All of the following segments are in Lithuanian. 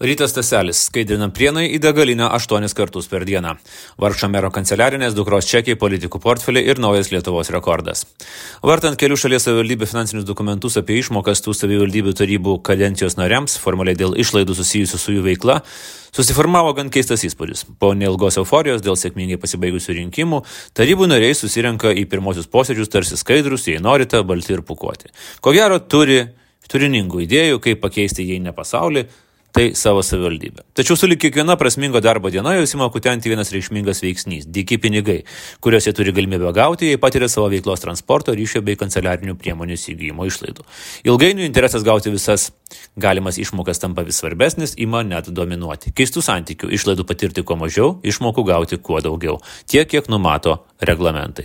Rytas Taselis skaidrina prienai į degalinę aštuonis kartus per dieną. Vargšo mero kanceliarinės dukros čekiai, politikų portfeliai ir naujas Lietuvos rekordas. Vartant kelių šalies savivaldybių finansinius dokumentus apie išmokas tų savivaldybių tarybų kadencijos nariams, formaliai dėl išlaidų susijusių su jų veikla, susiformavo gan keistas įspūdis. Po neilgos euforijos dėl sėkmingai pasibaigusių rinkimų, tarybų nariai susirenka į pirmosius posėdžius tarsi skaidrus, jei norite, balti ir pukuoti. Ko gero turi turiningų idėjų, kaip pakeisti jei ne pasaulį, tai savo savivaldybę. Tačiau sulik kiekviena prasmingo darbo diena jūs ima kutenti vienas reikšmingas veiksnys - diki pinigai, kuriuos jie turi galimybę gauti, jei patiria savo veiklos transporto, ryšio bei kanceliarinių priemonių įsigijimo išlaidų. Ilgainiui interesas gauti visas galimas išmokas tampa vis svarbesnis, ima net dominuoti. Keistų santykių - išlaidų patirti kuo mažiau, išmokų gauti kuo daugiau. Tiek, kiek numato reglamentai.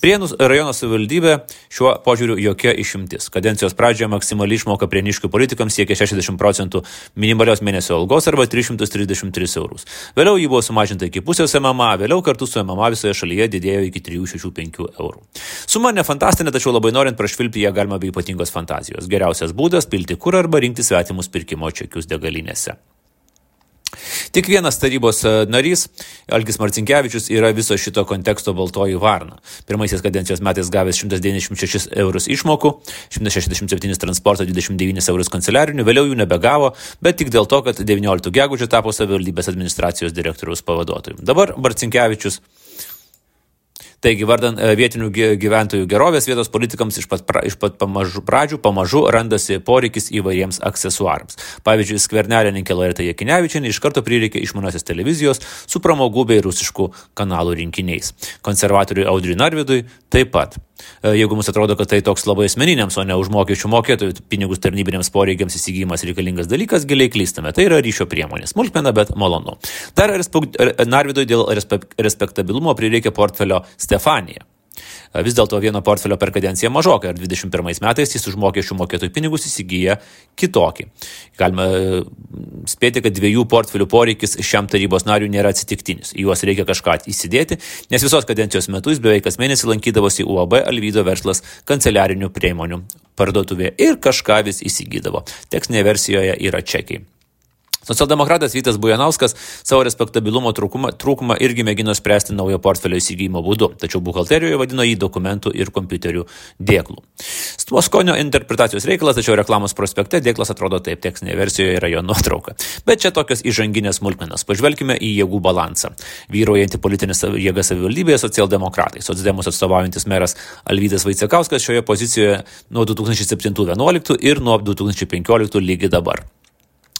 Prienus rajono savivaldybė šiuo požiūriu jokia išimtis. Kadencijos pradžioje maksimali išmoka prieniškių politikams siekia 60 procentų minimalios mėnesio algos arba 333 eurus. Vėliau jį buvo sumažinta iki pusės MMA, vėliau kartu su MMA visoje šalyje didėjo iki 365 eurų. Suma ne fantastinė, tačiau labai norint prašvilpti ją galima be ypatingos fantazijos. Geriausias būdas - pilti kur arba rinkti svetimus pirkimo čekius degalinėse. Tik vienas tarybos e, narys, Algis Marcinkievičius, yra viso šito konteksto baltoji varna. Pirmaisiais kadencijos metais gavęs 196 eurus išmokų, 167 transporto, 29 eurus kanceliarinių, vėliau jų nebegavo, bet tik dėl to, kad 19 gegužė tapo savivaldybės administracijos direktoriaus pavaduotoju. Dabar Marcinkievičius Taigi, vardant e, vietinių gyventojų gerovės vietos politikams iš pat, pra, iš pat pamažu, pradžių pamažu randasi poreikis įvairiems aksesuarams. Pavyzdžiui, skvernelininkė Loreta Jekinevičianė iš karto prireikė išmaniosios televizijos su pramogų bei rusiškų kanalų rinkiniais. Konservatoriui Audriui Narvidui taip pat. E, jeigu mums atrodo, kad tai toks labai asmeniniams, o ne už mokesčių mokėtojų pinigus tarnybiniams poreikiams įsigijimas reikalingas dalykas, giliai klystame. Tai yra ryšio priemonė. Smulkmena, bet malonu. Dar Narvidui dėl respektabilumo prireikė portfelio Stefanija. Vis dėlto vieno portfelio per kadenciją mažokai, ir 21 metais jis už mokesčių mokėtojų pinigus įsigyja kitokį. Galima e, spėti, kad dviejų portfelių poreikis šiam tarybos nariui nėra atsitiktinis. Į juos reikia kažką įsidėti, nes visos kadencijos metu jis beveik kas mėnesį lankydavosi UAB Alvydo verslas kanceliarinių priemonių parduotuvėje ir kažką vis įsigydavo. Tekstinėje versijoje yra čekiai. Socialdemokratas Vytas Bujanauskas savo respektabilumo trūkumą, trūkumą irgi mėgino spręsti naujo portfelio įsigijimo būdu, tačiau buhalterijoje vadino jį dokumentų ir kompiuterių dėklų. Tuo skonio interpretacijos reikalas, tačiau reklamos prospekte dėklas atrodo taip, tekstinėje versijoje yra jo nuotrauka. Bet čia tokios įžanginės smulkmenos. Pažvelkime į jėgų balansą. Vyraujanti politinė jėga savivaldybėje socialdemokratai. Socdemus atstovaujantis meras Alvydas Vaicekauskas šioje pozicijoje nuo 2007-2011 ir nuo 2015 lygiai dabar.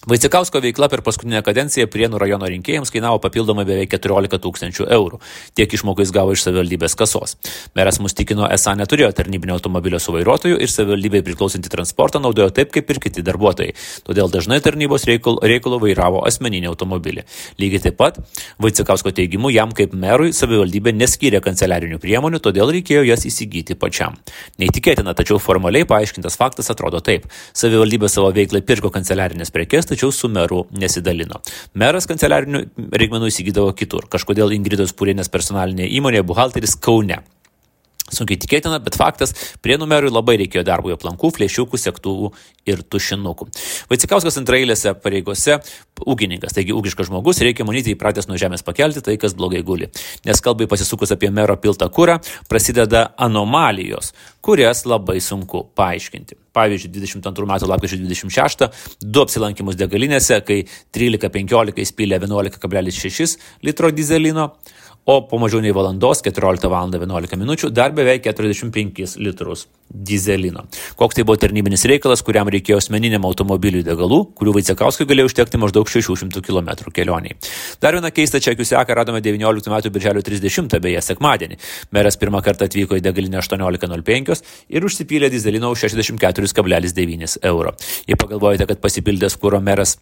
Vaicikausko veikla per paskutinę kadenciją Prienų rajono rinkėjams kainavo papildomai beveik 14 tūkstančių eurų. Tiek išmokų jis gavo iš savivaldybės kasos. Meras mus tikino, esą neturėjo tarnybinio automobilio su vairuotoju ir savivaldybei priklausantį transportą naudojo taip, kaip ir kiti darbuotojai. Todėl dažnai tarnybos reikalo, reikalo vairavo asmeninį automobilį. Lygiai taip pat Vaicikausko teigimu, jam kaip merui savivaldybė neskyrė kanceliarinių priemonių, todėl reikėjo jas įsigyti pačiam. Neįtikėtina, tačiau formaliai paaiškintas faktas atrodo taip. Savivaldybė savo veiklai pirko kanceliarinės prekes, tačiau su meru nesidalino. Meras kanceliarinių reikmenų įsigydavo kitur. Kažkodėl Ingridos Purienės personalinė įmonė buhalteris Kaune. Sunkiai tikėtina, bet faktas, prie numerui labai reikėjo darbo aplankų, flėšiukų, sektuvų ir tušinukų. Vaicikauskas antrailėse pareigose ūkininkas, taigi ūkiškas žmogus, reikia manyti įpratęs nuo žemės pakelti tai, kas blogai guli. Nes kalbai pasisukus apie mero piltą kūrą, prasideda anomalijos, kurias labai sunku paaiškinti. Pavyzdžiui, 22 metų lapkričio 26 du apsilankimus degalinėse, kai 13.15 įspylė 11,6 litro dizelino, o po mažiau nei valandos 14 val. 11 min. dar beveik 45 litrus dizelino. Koks tai buvo tarnybinis reikalas, kuriam reikėjo asmeniniam automobiliui degalų, kurių Vaicekauskui galėjo užtekti maždaug 600 km kelioniai. Dar vieną keistą čekių seką radome 19 metų birželio 30 beje sekmadienį. Meras pirmą kartą atvyko į degalinę 18.05 ir užsipylė dizelino už 64,9 euro. Jei pagalvojate, kad pasipildęs kūro meras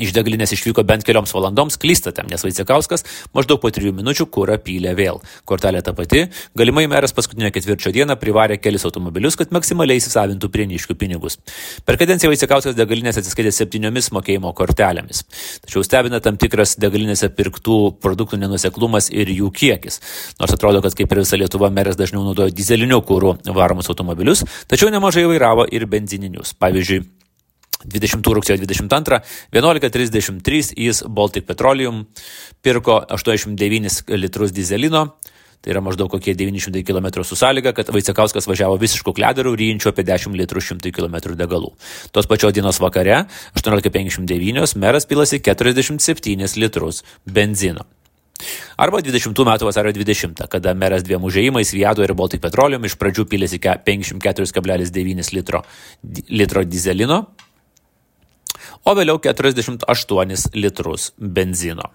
Iš degalinės išvyko bent kelioms valandoms, klystate, nes Vaicekauskas maždaug po trijų minučių kurą pylė vėl. Kortelė ta pati, galimai meras paskutinio ketvirčio dieną privarė kelis automobilius, kad maksimaliai įsisavintų prieniškių pinigus. Per kadenciją Vaicekauskas degalinės atsiskaitė septyniomis mokėjimo kortelėmis. Tačiau stebina tam tikras degalinėse pirktų produktų nenuseklumas ir jų kiekis. Nors atrodo, kad kaip ir visa Lietuva meras dažniau naudojo dizelinių kūrų varomus automobilius, tačiau nemažai vairavo ir benzininius. Pavyzdžiui, 20 rugsėjo 22, 11.33 jis Baltic Petroleum pirko 89 litrus dizelino, tai yra maždaug kokie 900 km su sąlyga, kad Vaicekauskas važiavo visiškų klederių, ryjančių apie 10 litrų 100 km degalų. Tos pačios dienos vakare, 18.59, meras pilasi 47 litrus benzino. Arba 20 metų vasario 20, kada meras dviem užėjimais Viado ir Baltic Petroleum iš pradžių pilėsi 54,9 litro, litro dizelino, o vėliau 48 litrus benzino.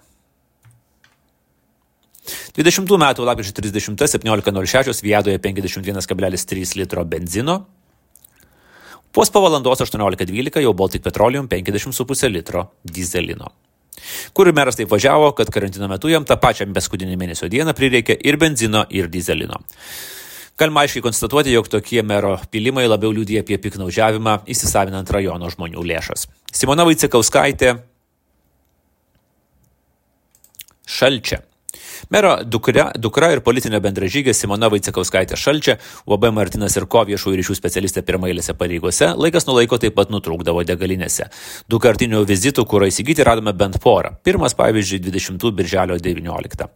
20 metų lapkričio 30 17.06 Viadoje 51,3 litro benzino. Pos po valandos 18.12 jau Baltic Petroleum 50,5 litro dizelino. Kur meras taip važiavo, kad karantino metu jam tą pačią beskudinį mėnesio dieną prireikė ir benzino, ir dizelino. Galima aiškiai konstatuoti, jog tokie mero pilimai labiau liūdė apie piknaudžiavimą įsisavinant rajono žmonių lėšas. Simona Vaicekauskaitė Šalčia Mero dukra, dukra ir politinė bendražygė Simona Vaicekauskaitė Šalčia, UAB Martinas ir Ko viešųjų ryšių specialistė pirmailėse pareigose, laikas nuo laiko taip pat nutrūkdavo degalinėse. Du kartinių vizitų, kur įsigyti radome bent porą. Pirmas, pavyzdžiui, 20 birželio 19.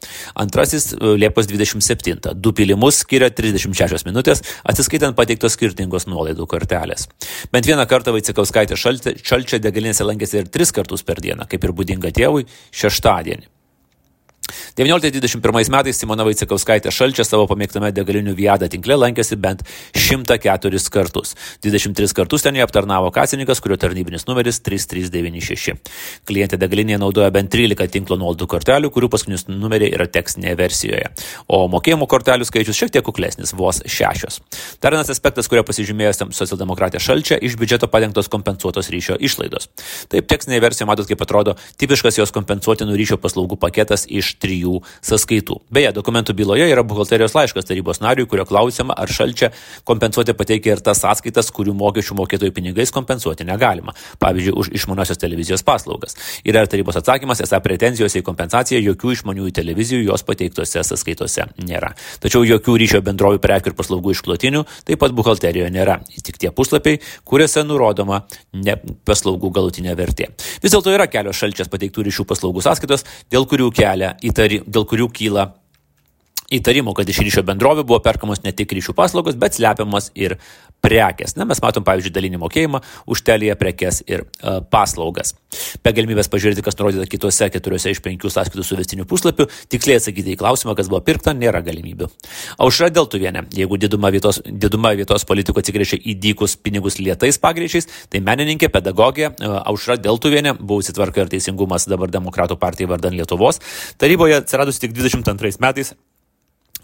Antrasis e, Liepos 27. Du pilimus skiria 36 minutės, atsiskaitant pateiktos skirtingos nuolaidų kortelės. Bent vieną kartą Vaicekauskaitė Šalčia degalinėse lankėsi ir tris kartus per dieną, kaip ir būdinga tėvui, šeštadienį. 1921 metais Simona Vaicekauskaitė Šalčia savo pamėgtame degalinių Viada tinkle lankėsi bent 104 kartus. 23 kartus ten jį aptarnavo kasininkas, kurio tarnybinis numeris 3396. Klientė degalinėje naudoja bent 13 tinklo nuolaidų kortelių, kurių paskutinius numeriai yra tekstinėje versijoje. O mokėjimų kortelių skaičius šiek tiek kuklesnis - vos šešios. Dar vienas aspektas, kurio pasižymėjo socialdemokratė Šalčia - iš biudžeto padengtos kompensuotos ryšio išlaidos. Taip, tekstinėje versijoje matot, kaip atrodo tipiškas jos kompensuotinų ryšio paslaugų paketas iš trijų sąskaitų. Beje, dokumentų byloje yra buhalterijos laiškas tarybos nariui, kurio klausima, ar šalčia kompensuoti pateikia ir tas sąskaitas, kurių mokesčių mokėtojų pinigais kompensuoti negalima. Pavyzdžiui, už išmaniosios televizijos paslaugas. Ir ar tarybos atsakymas, esą pretenzijos į kompensaciją jokių išmaniųjų televizijų jos pateiktose sąskaitose nėra. Tačiau jokių ryšio bendrovių prekių ir paslaugų išklotinių taip pat buhalterijoje nėra. Tik tie puslapiai, kuriuose nurodoma ne paslaugų galutinė vertė. Vis dėlto yra kelios šalčias pateiktų ryšių paslaugų sąskaitos, dėl kurių kelia įtari, dėl kurių kyla įtarimų, kad iš ryšio bendrovių buvo perkamos ne tik ryšių paslaugos, bet slepiamas ir prekes. Na, mes matom, pavyzdžiui, dalinį mokėjimą už telėje prekes ir uh, paslaugas. Be galimybės pažiūrėti, kas nurodyta kitose keturiose iš penkių sąskaitų suvestinių puslapių, tiksliai atsakyti į klausimą, kas buvo pirkta, nėra galimybių. Aušra Deltuvienė, jeigu diduma vietos, diduma vietos politikų atsigrėžia į dykus pinigus lietais pagreičiais, tai menininkė, pedagogė uh, Aušra Deltuvienė, buvusi tvarka ir teisingumas dabar Demokratų partijai vardan Lietuvos, taryboje atsiradusi tik 22 metais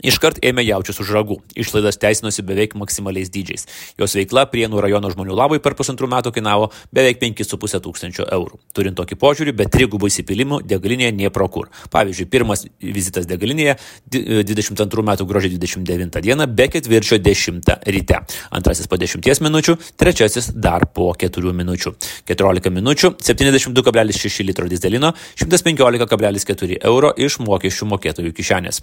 Iškart ėmė jaučius už ragų, išlaidas teisinosi beveik maksimaliais dydžiais. Jos veikla Prienų rajono žmonių labui per pusantrų metų kainavo beveik 5,5 tūkstančio eurų. Turint tokį požiūrį, be trigubų įsipilimų degalinėje nie pro kur. Pavyzdžiui, pirmas vizitas degalinėje 22 metų gruodžio 29 dieną be ketvirčio 10 ryte. Antrasis po 10 minučių, trečiasis dar po 4 minučių. 14 minučių 72,6 litro dizelino, 115,4 euro iš mokesčių mokėtojų kišenės.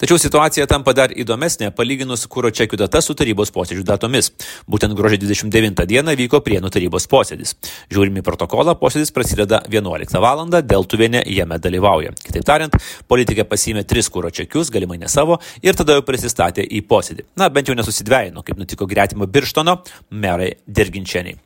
Tačiau situacija tampa dar įdomesnė palyginus kūro čekių data su tarybos posėdžių datomis. Būtent gruodžio 29 dieną vyko Prienų tarybos posėdis. Žiūrimi protokolą, posėdis prasideda 11 val. dėl tuvienė jame dalyvauja. Kitaip tariant, politikė pasimė tris kūro čekius, galimai ne savo, ir tada jau prisistatė į posėdį. Na, bent jau nesusidvėjino, kaip nutiko gretimo Birštono merai Dirginčianiai.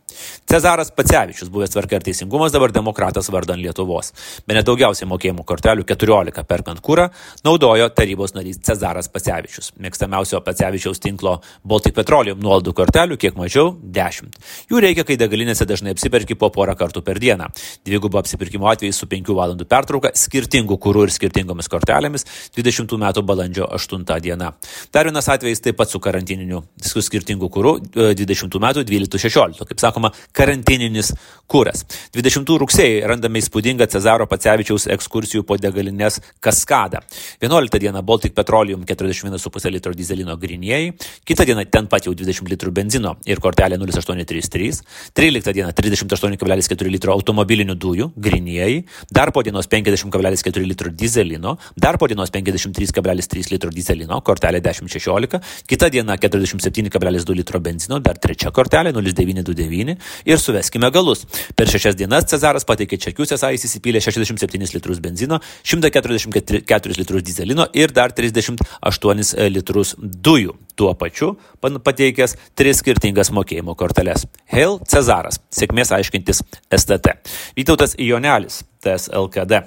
Cezaras Pacevičius, buvęs tvarka ir teisingumas, dabar demokratas vardan Lietuvos. Be nedaugiausiai mokėjimų kortelių 14 perkant kūrą naudojo tarybos narys Cezaras Pacevičius. Mėgstamiausio Pacevičiaus tinklo Baltic Petroleum nuolaidų kortelių kiek mažiau - 10. Jų reikia, kai degalinėse dažnai apsiperki po porą kartų per dieną. Dvigubo apsipirkimo atvejais su 5 valandų pertrauka, skirtingų kūrų ir skirtingomis kortelėmis 20 metų balandžio 8 diena. Dar vienas atvejis taip pat su karantininiu, su skirtingu kūru 20 metų 12-16. Kaip sakoma, karantininis kūras. 20 rugsėjai randame įspūdingą Cezaro Pacevičiaus ekskursijų po degalinės kaskadą. 11 dieną Baltic Petroleum 41,5 litro dizelino grinieji, kitą dieną ten pat jau 20 litrų benzino ir kortelė 0833, 13 dieną 38,4 litro automobilinių dujų grinieji, dar po dienos 50,4 litro dizelino, dar po dienos 53,3 litro dizelino, kortelė 1016, kita diena 47,2 litro benzino, dar trečia kortelė 0929 ir suveskime galus. Per šešias dienas Cezaras pateikė čekius, esą jis įsipylė 67 litrus benzino, 144 litrus dizelino ir dar 38 litrus dujų. Tuo pačiu pateikęs tris skirtingas mokėjimo korteles. Hail Cezaras. Sėkmės aiškintis STT. Vytautas Jonelis. TSLKD.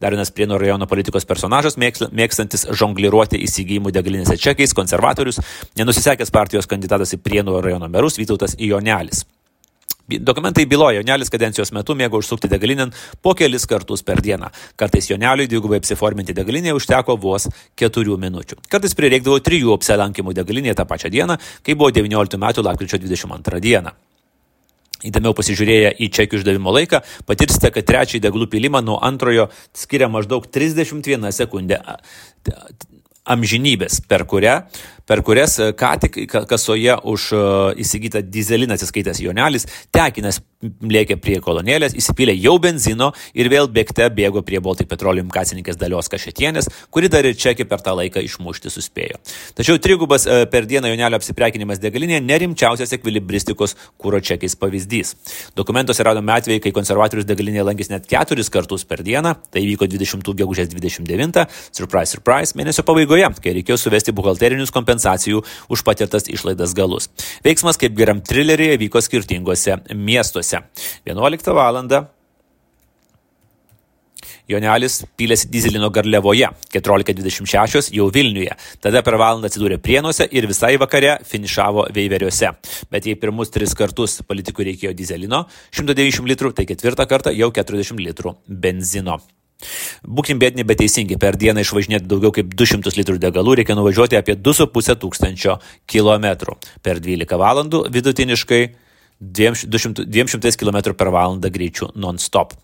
Dar vienas Prienų rajono politikos personažas, mėgstantis žongliruoti įsigijimų degalinėse čekiais, konservatorius, nenusisekęs partijos kandidatas į Prienų rajono merus Vytautas Jonelis. Dokumentai byloja, Jonelis kadencijos metu mėgo užsukti degalinę po kelis kartus per dieną. Kartais Joneliui dvigubai apsiforminti degalinėje užteko vos keturių minučių. Kartais prireikdavo trijų apsilankimų degalinėje tą pačią dieną, kai buvo 19 metų lapkričio 22 dieną. Įdėmiau pasižiūrėję į čekių išdavimo laiką, patirsite, kad trečiąjį degalų pilimą nuo antrojo skiria maždaug 31 sekundę amžinybės, per kurią per kurias e, ką tik kasoje už e, įsigytą dizeliną atsiskaitęs Jonelis, tekinas lėkė prie kolonėlės, įsipylė jau benzino ir vėl bėgte bėgo prie Baltic Petroleum kasininkės dalios kašetienės, kuri dar ir čekį per tą laiką išmušti suspėjo. Tačiau trigubas e, per dieną Jonelio apsiprekinimas degalinėje nerimčiausias ekvilibristikos kūro čekiais pavyzdys. Dokumentuose radome atvejai, kai konservatorius degalinėje lankys net keturis kartus per dieną, tai vyko 20 gegužės 29, surprise, surprise, mėnesio pabaigoje, kai reikėjo suvesti buhalterinius kompensacijus kompensacijų už patirtas išlaidas galus. Veiksmas kaip geram trileryje vyko skirtingose miestuose. 11 val. Jonelis pylėsi dizelino garliavoje, 14.26 jau Vilniuje, tada per valandą atsidūrė Prienuose ir visai vakare finišavo Veiveriuose. Bet jei pirmus tris kartus politikui reikėjo dizelino, 190 litrų, tai ketvirtą kartą jau 40 litrų benzino. Būkim bėtini, bet teisingi, per dieną išvažinėti daugiau kaip 200 litrų degalų reikia nuvažiuoti apie 2,5 tūkstančio kilometrų. Per 12 valandų vidutiniškai 200, 200 km per valandą greičiu non-stop.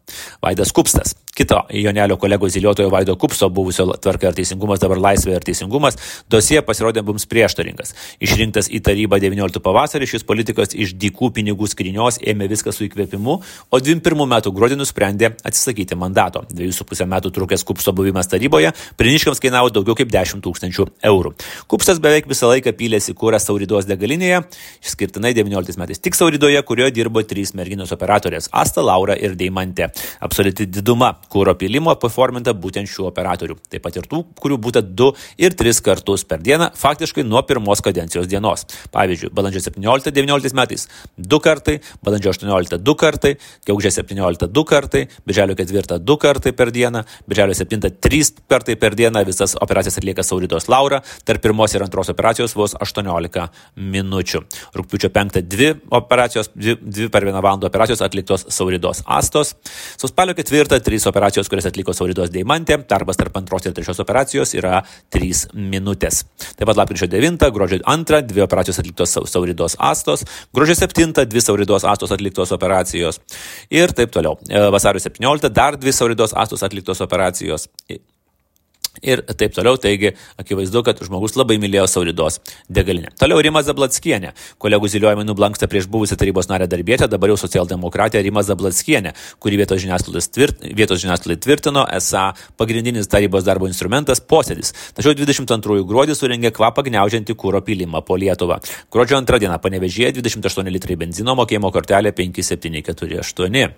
Vaidas Kupstas kito Jonelio kolegos ziliuotojo Vaido Kupso, buvusio tvarka ir teisingumas, dabar laisvė ir teisingumas, dosie pasirodė mums prieštaringas. Išrinktas į tarybą 19 pavasarį, šis politikas iš dykų pinigų skrinios ėmė viską su įkvėpimu, o 21 metų gruodį nusprendė atsisakyti mandato. 2,5 metų trukęs Kupso buvimas taryboje priniškams kainavo daugiau kaip 10 tūkstančių eurų. Kupstas beveik visą laiką pylėsi kūrą Sauridos degalinėje, išskirtinai 19 metais tik Sauridoje, kurioje dirbo trys merginos operatorės - Asta, Laura ir Deimantė. Absoliuti diduma kūro pilimo paforminta būtent šių operatorių. Taip pat ir tų, kurių būtų 2 ir 3 kartus per dieną, faktiškai nuo pirmos kadencijos dienos. Pavyzdžiui, balandžio 17-19 metais 2 kartai, balandžio 18 2 kartai, gegužės 17 2 kartai, birželio 4 2 kartai per dieną, birželio 7 3 kartai per dieną, visas operacijas atlieka Sauridos Laura, tarp pirmos ir antros operacijos vos 18 minučių. Rūpiučio 5 2 operacijos, 2, 2 per 1 valandą operacijos atliktos Sauridos Astos, su spalio 4 3 operacijos operacijos, kurias atliko Sauridos Deimantė, darbas tarp antros ir trečios operacijos yra 3 minutės. Taip pat lapkričio 9, gruodžio 2, dvi operacijos atliktos Sauridos Astos, gruodžio 7, dvi Sauridos Astos atliktos operacijos ir taip toliau. E, vasario 17, dar dvi Sauridos Astos atliktos operacijos ir taip toliau. Taigi, akivaizdu, kad žmogus labai mylėjo Sauridos degalinę. Toliau Rima Zablatskienė. Kolegų ziliojimai nublanksta prieš buvusią tarybos narę darbietę, dabar jau socialdemokratė Rima Zablatskienė, kuri vietos žiniasklaidai tvirt, vietos tvirtino, esą pagrindinis tarybos darbo instrumentas posėdis. Tačiau 22 gruodį surengė kvapą gniaužiantį kūro pilimą po Lietuvą. Gruodžio antrą dieną panevežėje 28 litrai benzino mokėjimo kortelė 5748.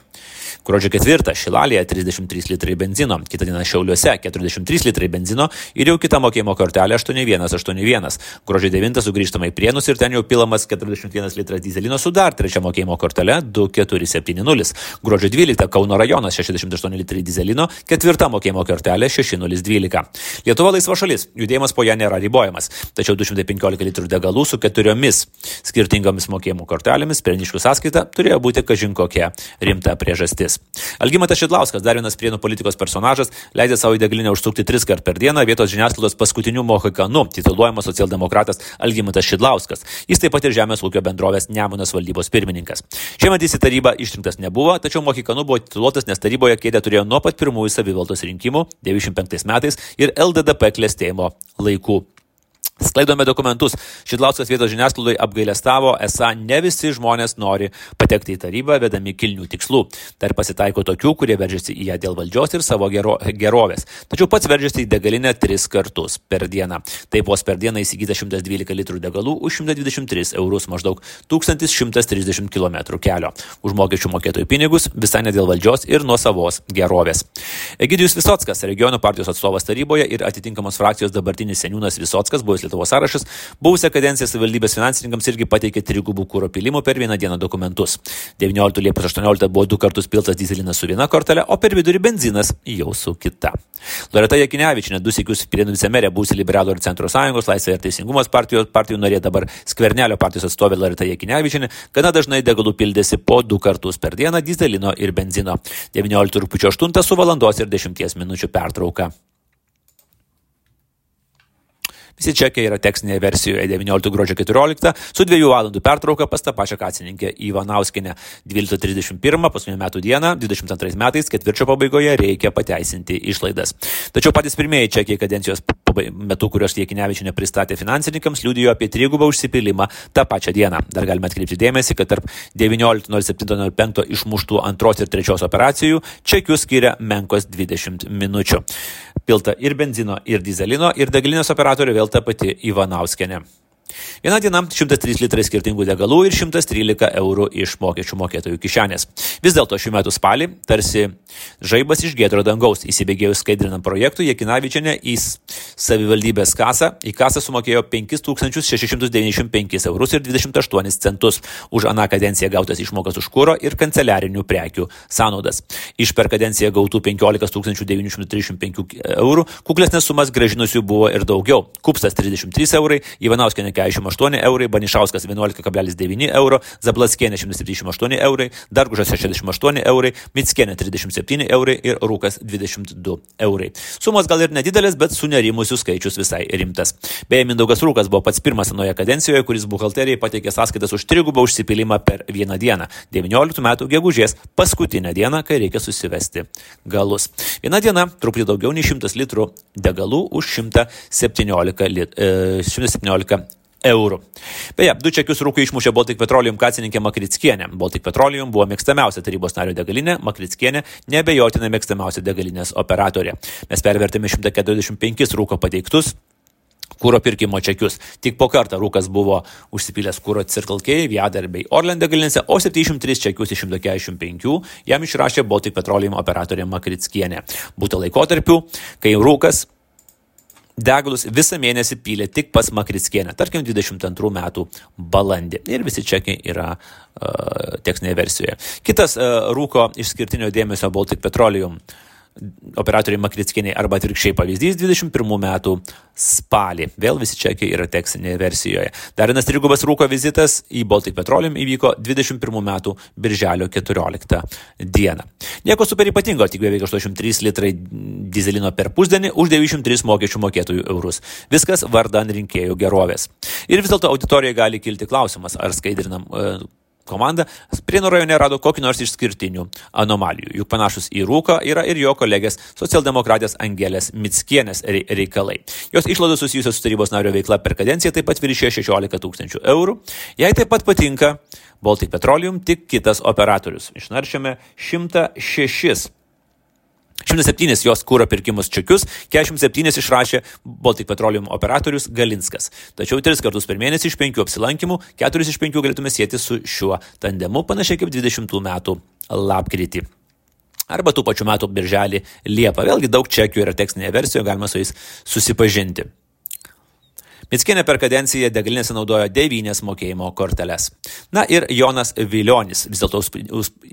Gruodžio ketvirtą Šilalėje 33 litrai benzino, kitą dieną Šiauliuose 43 litrai benzino ir jau kita mokėjimo kortelė 8181. Gruodžio 9 sugrįžtama į Prienus ir ten jau pilamas 41 litras dizelino su dar trečia mokėjimo kortelė 2470. Gruodžio 12 Kauno rajonas 68 litrai dizelino, ketvirta mokėjimo kortelė 6012. Lietuva laisva šalis, judėjimas po ją nėra ribojamas, tačiau 215 litrų degalų su keturiomis skirtingomis mokėjimo kortelėmis perniškų sąskaita turėjo būti kažin kokia rimta priežastis. Algymatas Šidlauskas, dar vienas prienų politikos personažas, leidė savo į degalinę užsukti tris kartus kart per dieną vietos žiniasklaidos paskutiniu mohikanu tituluojamas socialdemokratas Algymantas Šidlauskas. Jis taip pat ir Žemės ūkio bendrovės Nemunas valdybos pirmininkas. Šiemet jis į tarybą išrinktas nebuvo, tačiau mohikanu buvo tituluotas, nes taryboje kėdę turėjo nuo pat pirmųjų savivaldos rinkimų 95 metais ir LDDP klėstėjimo laikų. Sklaidome dokumentus. Šidlauskas vietos žiniasklaidai apgailestavo, esą ne visi žmonės nori patekti į tarybą vedami kilnių tikslų. Dar pasitaiko tokių, kurie veržiasi į ją dėl valdžios ir savo gero, gerovės. Tačiau pats veržiasi į degalinę tris kartus per dieną. Taip vos per dieną įsigyta 112 litrų degalų už 123 eurus maždaug 1130 km kelio. Už mokesčių mokėtojų pinigus visai ne dėl valdžios ir nuo savos gerovės. Egidijus Visockas, regionų partijos atstovas taryboje ir atitinkamos frakcijos dabartinis seniūnas Visockas, buvęs Lietuvos sąrašas, buvusią kadenciją savivaldybės finansininkams irgi pateikė trigubų kūro pilimų per vieną dieną dokumentus. 19 Liepos 18 buvo du kartus piltas dizelinas su viena kortelė, o per vidurį benzinas jau su kita. Loreta Jekinevičinė, du sėkius Pirinų vicemerė, būsi Liberalų ir Centro sąjungos, Laisvė ir Teisingumas partijos, partijų narė dabar Skvernelio partijos atstovė Loreta Jekinevičinė, gana dažnai degalų pildėsi po du kartus per dieną dizelino ir benzino. 19 rūpiučio 8 su valandos ir 10 minučių pertrauka. Visi čekiai yra tekstinėje versijoje 19 gruodžio 14 su 2 valandų pertrauka pas tą pačią kasininkę Ivanauskinę 12.31 paskutinio metų dieną 22 metais ketvirčio pabaigoje reikia pateisinti išlaidas. Tačiau patys pirmieji čekiai kadencijos metu, kuriuos Jiekinevičinė pristatė finansininkams, liudijo apie trigubą užsipilimą tą pačią dieną. Dar galime atkreipti dėmesį, kad tarp 19.07.05 išmuštų antros ir trečios operacijų čekius skiria menkos 20 minučių. Pilta ir benzino, ir dizelino, ir degalinės operatorių vėl ta pati Ivanauskienė. Viena diena 103 litrai skirtingų degalų ir 113 eurų iš mokesčių mokėtojų kišenės. Vis dėlto šių metų spalį, tarsi žaibas iš gėdro dangaus, įsibėgėjus skaidrinam projektui, Jekinavičiane į savivaldybės kasą, į kasą sumokėjo 5695 eurus ir 28 centus už aną kadenciją gautas išmokas už kūro ir kanceliarinių prekių sąnaudas. Iš per kadenciją gautų 15 935 eurų kuklesnės sumas gražinusių buvo ir daugiau. Kupstas 33 eurai, Ivanauskenė 48 eurai, Banišauskas 11,9 euro, Zablaskienė 178 eurai, Dargužas 68 eurai, Mitskienė 37 eurai ir Rūkas 22 eurai. Sumos gal ir nedidelės, bet sunerimusių skaičius visai rimtas. Beje, Mindaugas Rūkas buvo pats pirmas anoje kadencijoje, kuris buhalterijai pateikė sąskaitas už trigubą užsipilimą per vieną dieną. 19 metų gegužės paskutinę dieną, kai reikia susivesti galus. Viena diena truputį daugiau nei 100 litrų degalų už 117, lit, e, 117 eurų. Beje, du čekius rūkai išmušė Baltic Petroleum kacininkė Makrickienė. Baltic Petroleum buvo mėgstamiausia tarybos nario degalinė, Makrickienė nebejotinai mėgstamiausia degalinės operatorė. Mes pervertėme 145 rūko pateiktus kūro pirkimo čekius. Tik po kartą Rūkas buvo užsipylęs kūro Circle K, Viader bei Orlen degalinėse, o 703 čekius iš 145 jam išrašė Baltic Petroleum operatorė Makrickienė. Būtų laikotarpių, kai Rūkas degalus visą mėnesį pylė tik pas Makrickienę, tarkim 22 metų balandį. Ir visi čekiai yra uh, tekstinėje versijoje. Kitas uh, rūko išskirtinio dėmesio Baltic Petroleum operatoriai Makrickieniai arba atvirkščiai pavyzdys 21 metų spalį. Vėl visi čekiai yra tekstinėje versijoje. Dar vienas trigubas rūko vizitas į Baltic Petroleum įvyko 21 metų birželio 14 dieną. Nieko super ypatingo, tik beveik 83 litrai dizelino per pusdienį už 903 mokesčių mokėtojų eurus. Viskas vardan rinkėjų gerovės. Ir vis dėlto auditorijai gali kilti klausimas, ar skaidrinam e, komanda Prienų rajone rado kokį nors išskirtinių anomalijų. Juk panašus į Rūką yra ir jo kolegės socialdemokratės Angelės Mitskienės reikalai. Jos išlaidos susijusios su tarybos nario veikla per kadenciją taip pat viršė 16 tūkstančių eurų. Jai taip pat patinka Baltic Petroleum, tik kitas operatorius. Išnaršiame 106 107 jos kūro pirkimus čekius, 47 išrašė Baltic Petroleum operatorius Galinskas. Tačiau 3 kartus per mėnesį iš 5 apsilankimų, 4 iš 5 galėtume sėti su šiuo tandemu, panašiai kaip 20 metų lapkritį. Arba tų pačių metų birželį Liepą. Vėlgi daug čekių yra tekstinėje versijoje, galima su jais susipažinti. Mickienė per kadenciją degalinėse naudojo devynias mokėjimo korteles. Na ir Jonas Viljonis, vis dėlto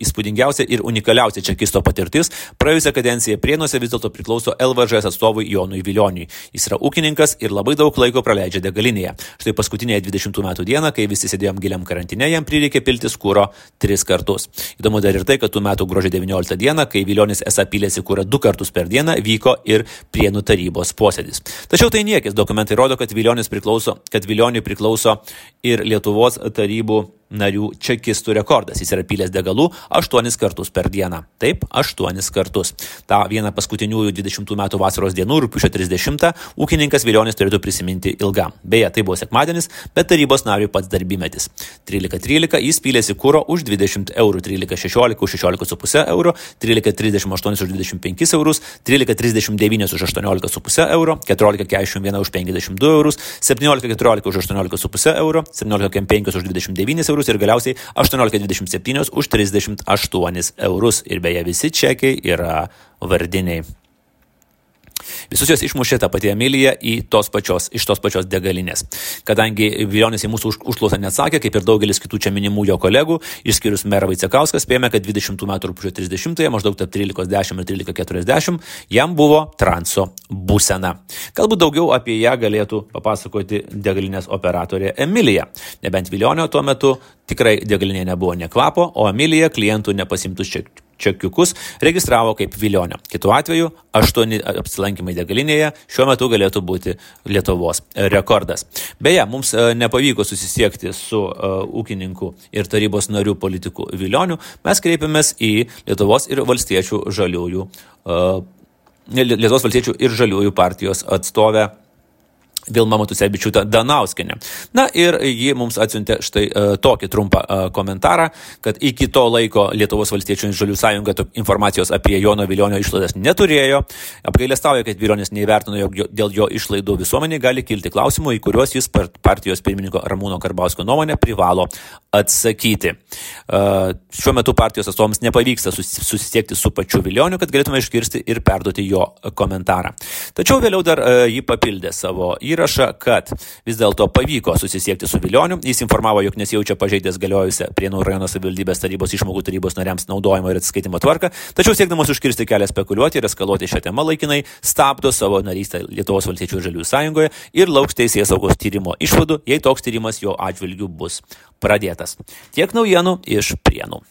įspūdingiausia ir unikaliausia čekisto patirtis, praėjusią kadenciją Prienuose vis dėlto priklauso LVŽS atstovui Jonui Viljoniui. Jis yra ūkininkas ir labai daug laiko praleidžia degalinėje. Štai paskutinėje 20 metų dieną, kai visi sėdėjom giliam karantine, jam prireikė piltis kūro tris kartus. Įdomu dar ir tai, kad tų metų gruodžio 19 dieną, kai Viljonis esą pilėsi kūrą du kartus per dieną, vyko ir Prienų tarybos posėdis. Tačiau tai niekis, dokumentai rodo, kad Vilionis priklauso, kad Vilioniui priklauso ir Lietuvos tarybų narių čekistų rekordas. Jis yra pylęs degalų 8 kartus per dieną. Taip, 8 kartus. Ta vieną paskutiniųjų 20 metų vasaros dienų, rūpiučio 30, ūkininkas Viljonis turėtų prisiminti ilgam. Beje, tai buvo sekmadienis, bet tarybos nariui pats darbymetis. 13.13 jis pylėsi kūro už 20 eurų, 13.16 už 16,5 eurų, 13.38 už 25 eurus, 13.39 už 18,5 eurų, 14.41 už 52 eurus, 17.14 už 18,5 eurų, 17.5 už 29 eurų eurus ir galiausiai 18,27 už 38 eurus. Ir beje, visi čekiai yra vardiniai. Visus juos išmušė ta pati Emilija tos pačios, iš tos pačios degalinės. Kadangi Viljonis į mūsų užklausą neatsakė, kaip ir daugelis kitų čia minimų jo kolegų, išskyrus merą Vaicekauską, spėjome, kad 20 metų rūpščio 30-ąją, maždaug tarp 13.10 ir 13.40, jam buvo transo būsena. Galbūt daugiau apie ją galėtų papasakoti degalinės operatorė Emilija. Nebent Viljonio tuo metu tikrai degalinėje nebuvo nekvapo, o Emilija klientų nepasimtus čia čekiukus registravo kaip Vilionio. Kitu atveju, aštuoni apsilankimai degalinėje šiuo metu galėtų būti Lietuvos rekordas. Beje, mums e, nepavyko susisiekti su uh, ūkininku ir tarybos narių politikų Vilioniu. Mes kreipėmės į Lietuvos ir valstiečių žaliųjų, uh, Lietuvos valstiečių ir žaliųjų partijos atstovę Vilma Matusevičiūtė Danauskinė. Na ir ji mums atsiuntė štai uh, tokį trumpą uh, komentarą, kad iki to laiko Lietuvos valstiečių žalių sąjunga informacijos apie Jono Viljonio išlaidas neturėjo. Apgailestauja, kad Viljonis neįvertino, jog dėl jo išlaidų visuomeniai gali kilti klausimų, į kuriuos jis partijos pirmininko Ramūno Karbausko nuomonę privalo atsakyti. Uh, šiuo metu partijos atstovams nepavyksta susisiekti su pačiu Viljoniu, kad galėtume išgirsti ir perduoti jo komentarą. Tačiau vėliau dar uh, jį papildė savo įrašą įrašą, kad vis dėlto pavyko susisiekti su Vilioniu. Jis informavo, jog nesijaučia pažeidęs galiojusią Prienų rajono savivaldybės tarybos išmokų tarybos nariams naudojimo ir atsiskaitimo tvarką, tačiau siekdamas užkirsti kelią spekuliuoti ir eskaluoti šią temą laikinai, stabdo savo narystę Lietuvos valstiečių ir žaliųjų sąjungoje ir lauks teisės saugos tyrimo išvadų, jei toks tyrimas jo atžvilgių bus pradėtas. Tiek naujienų iš Prienų.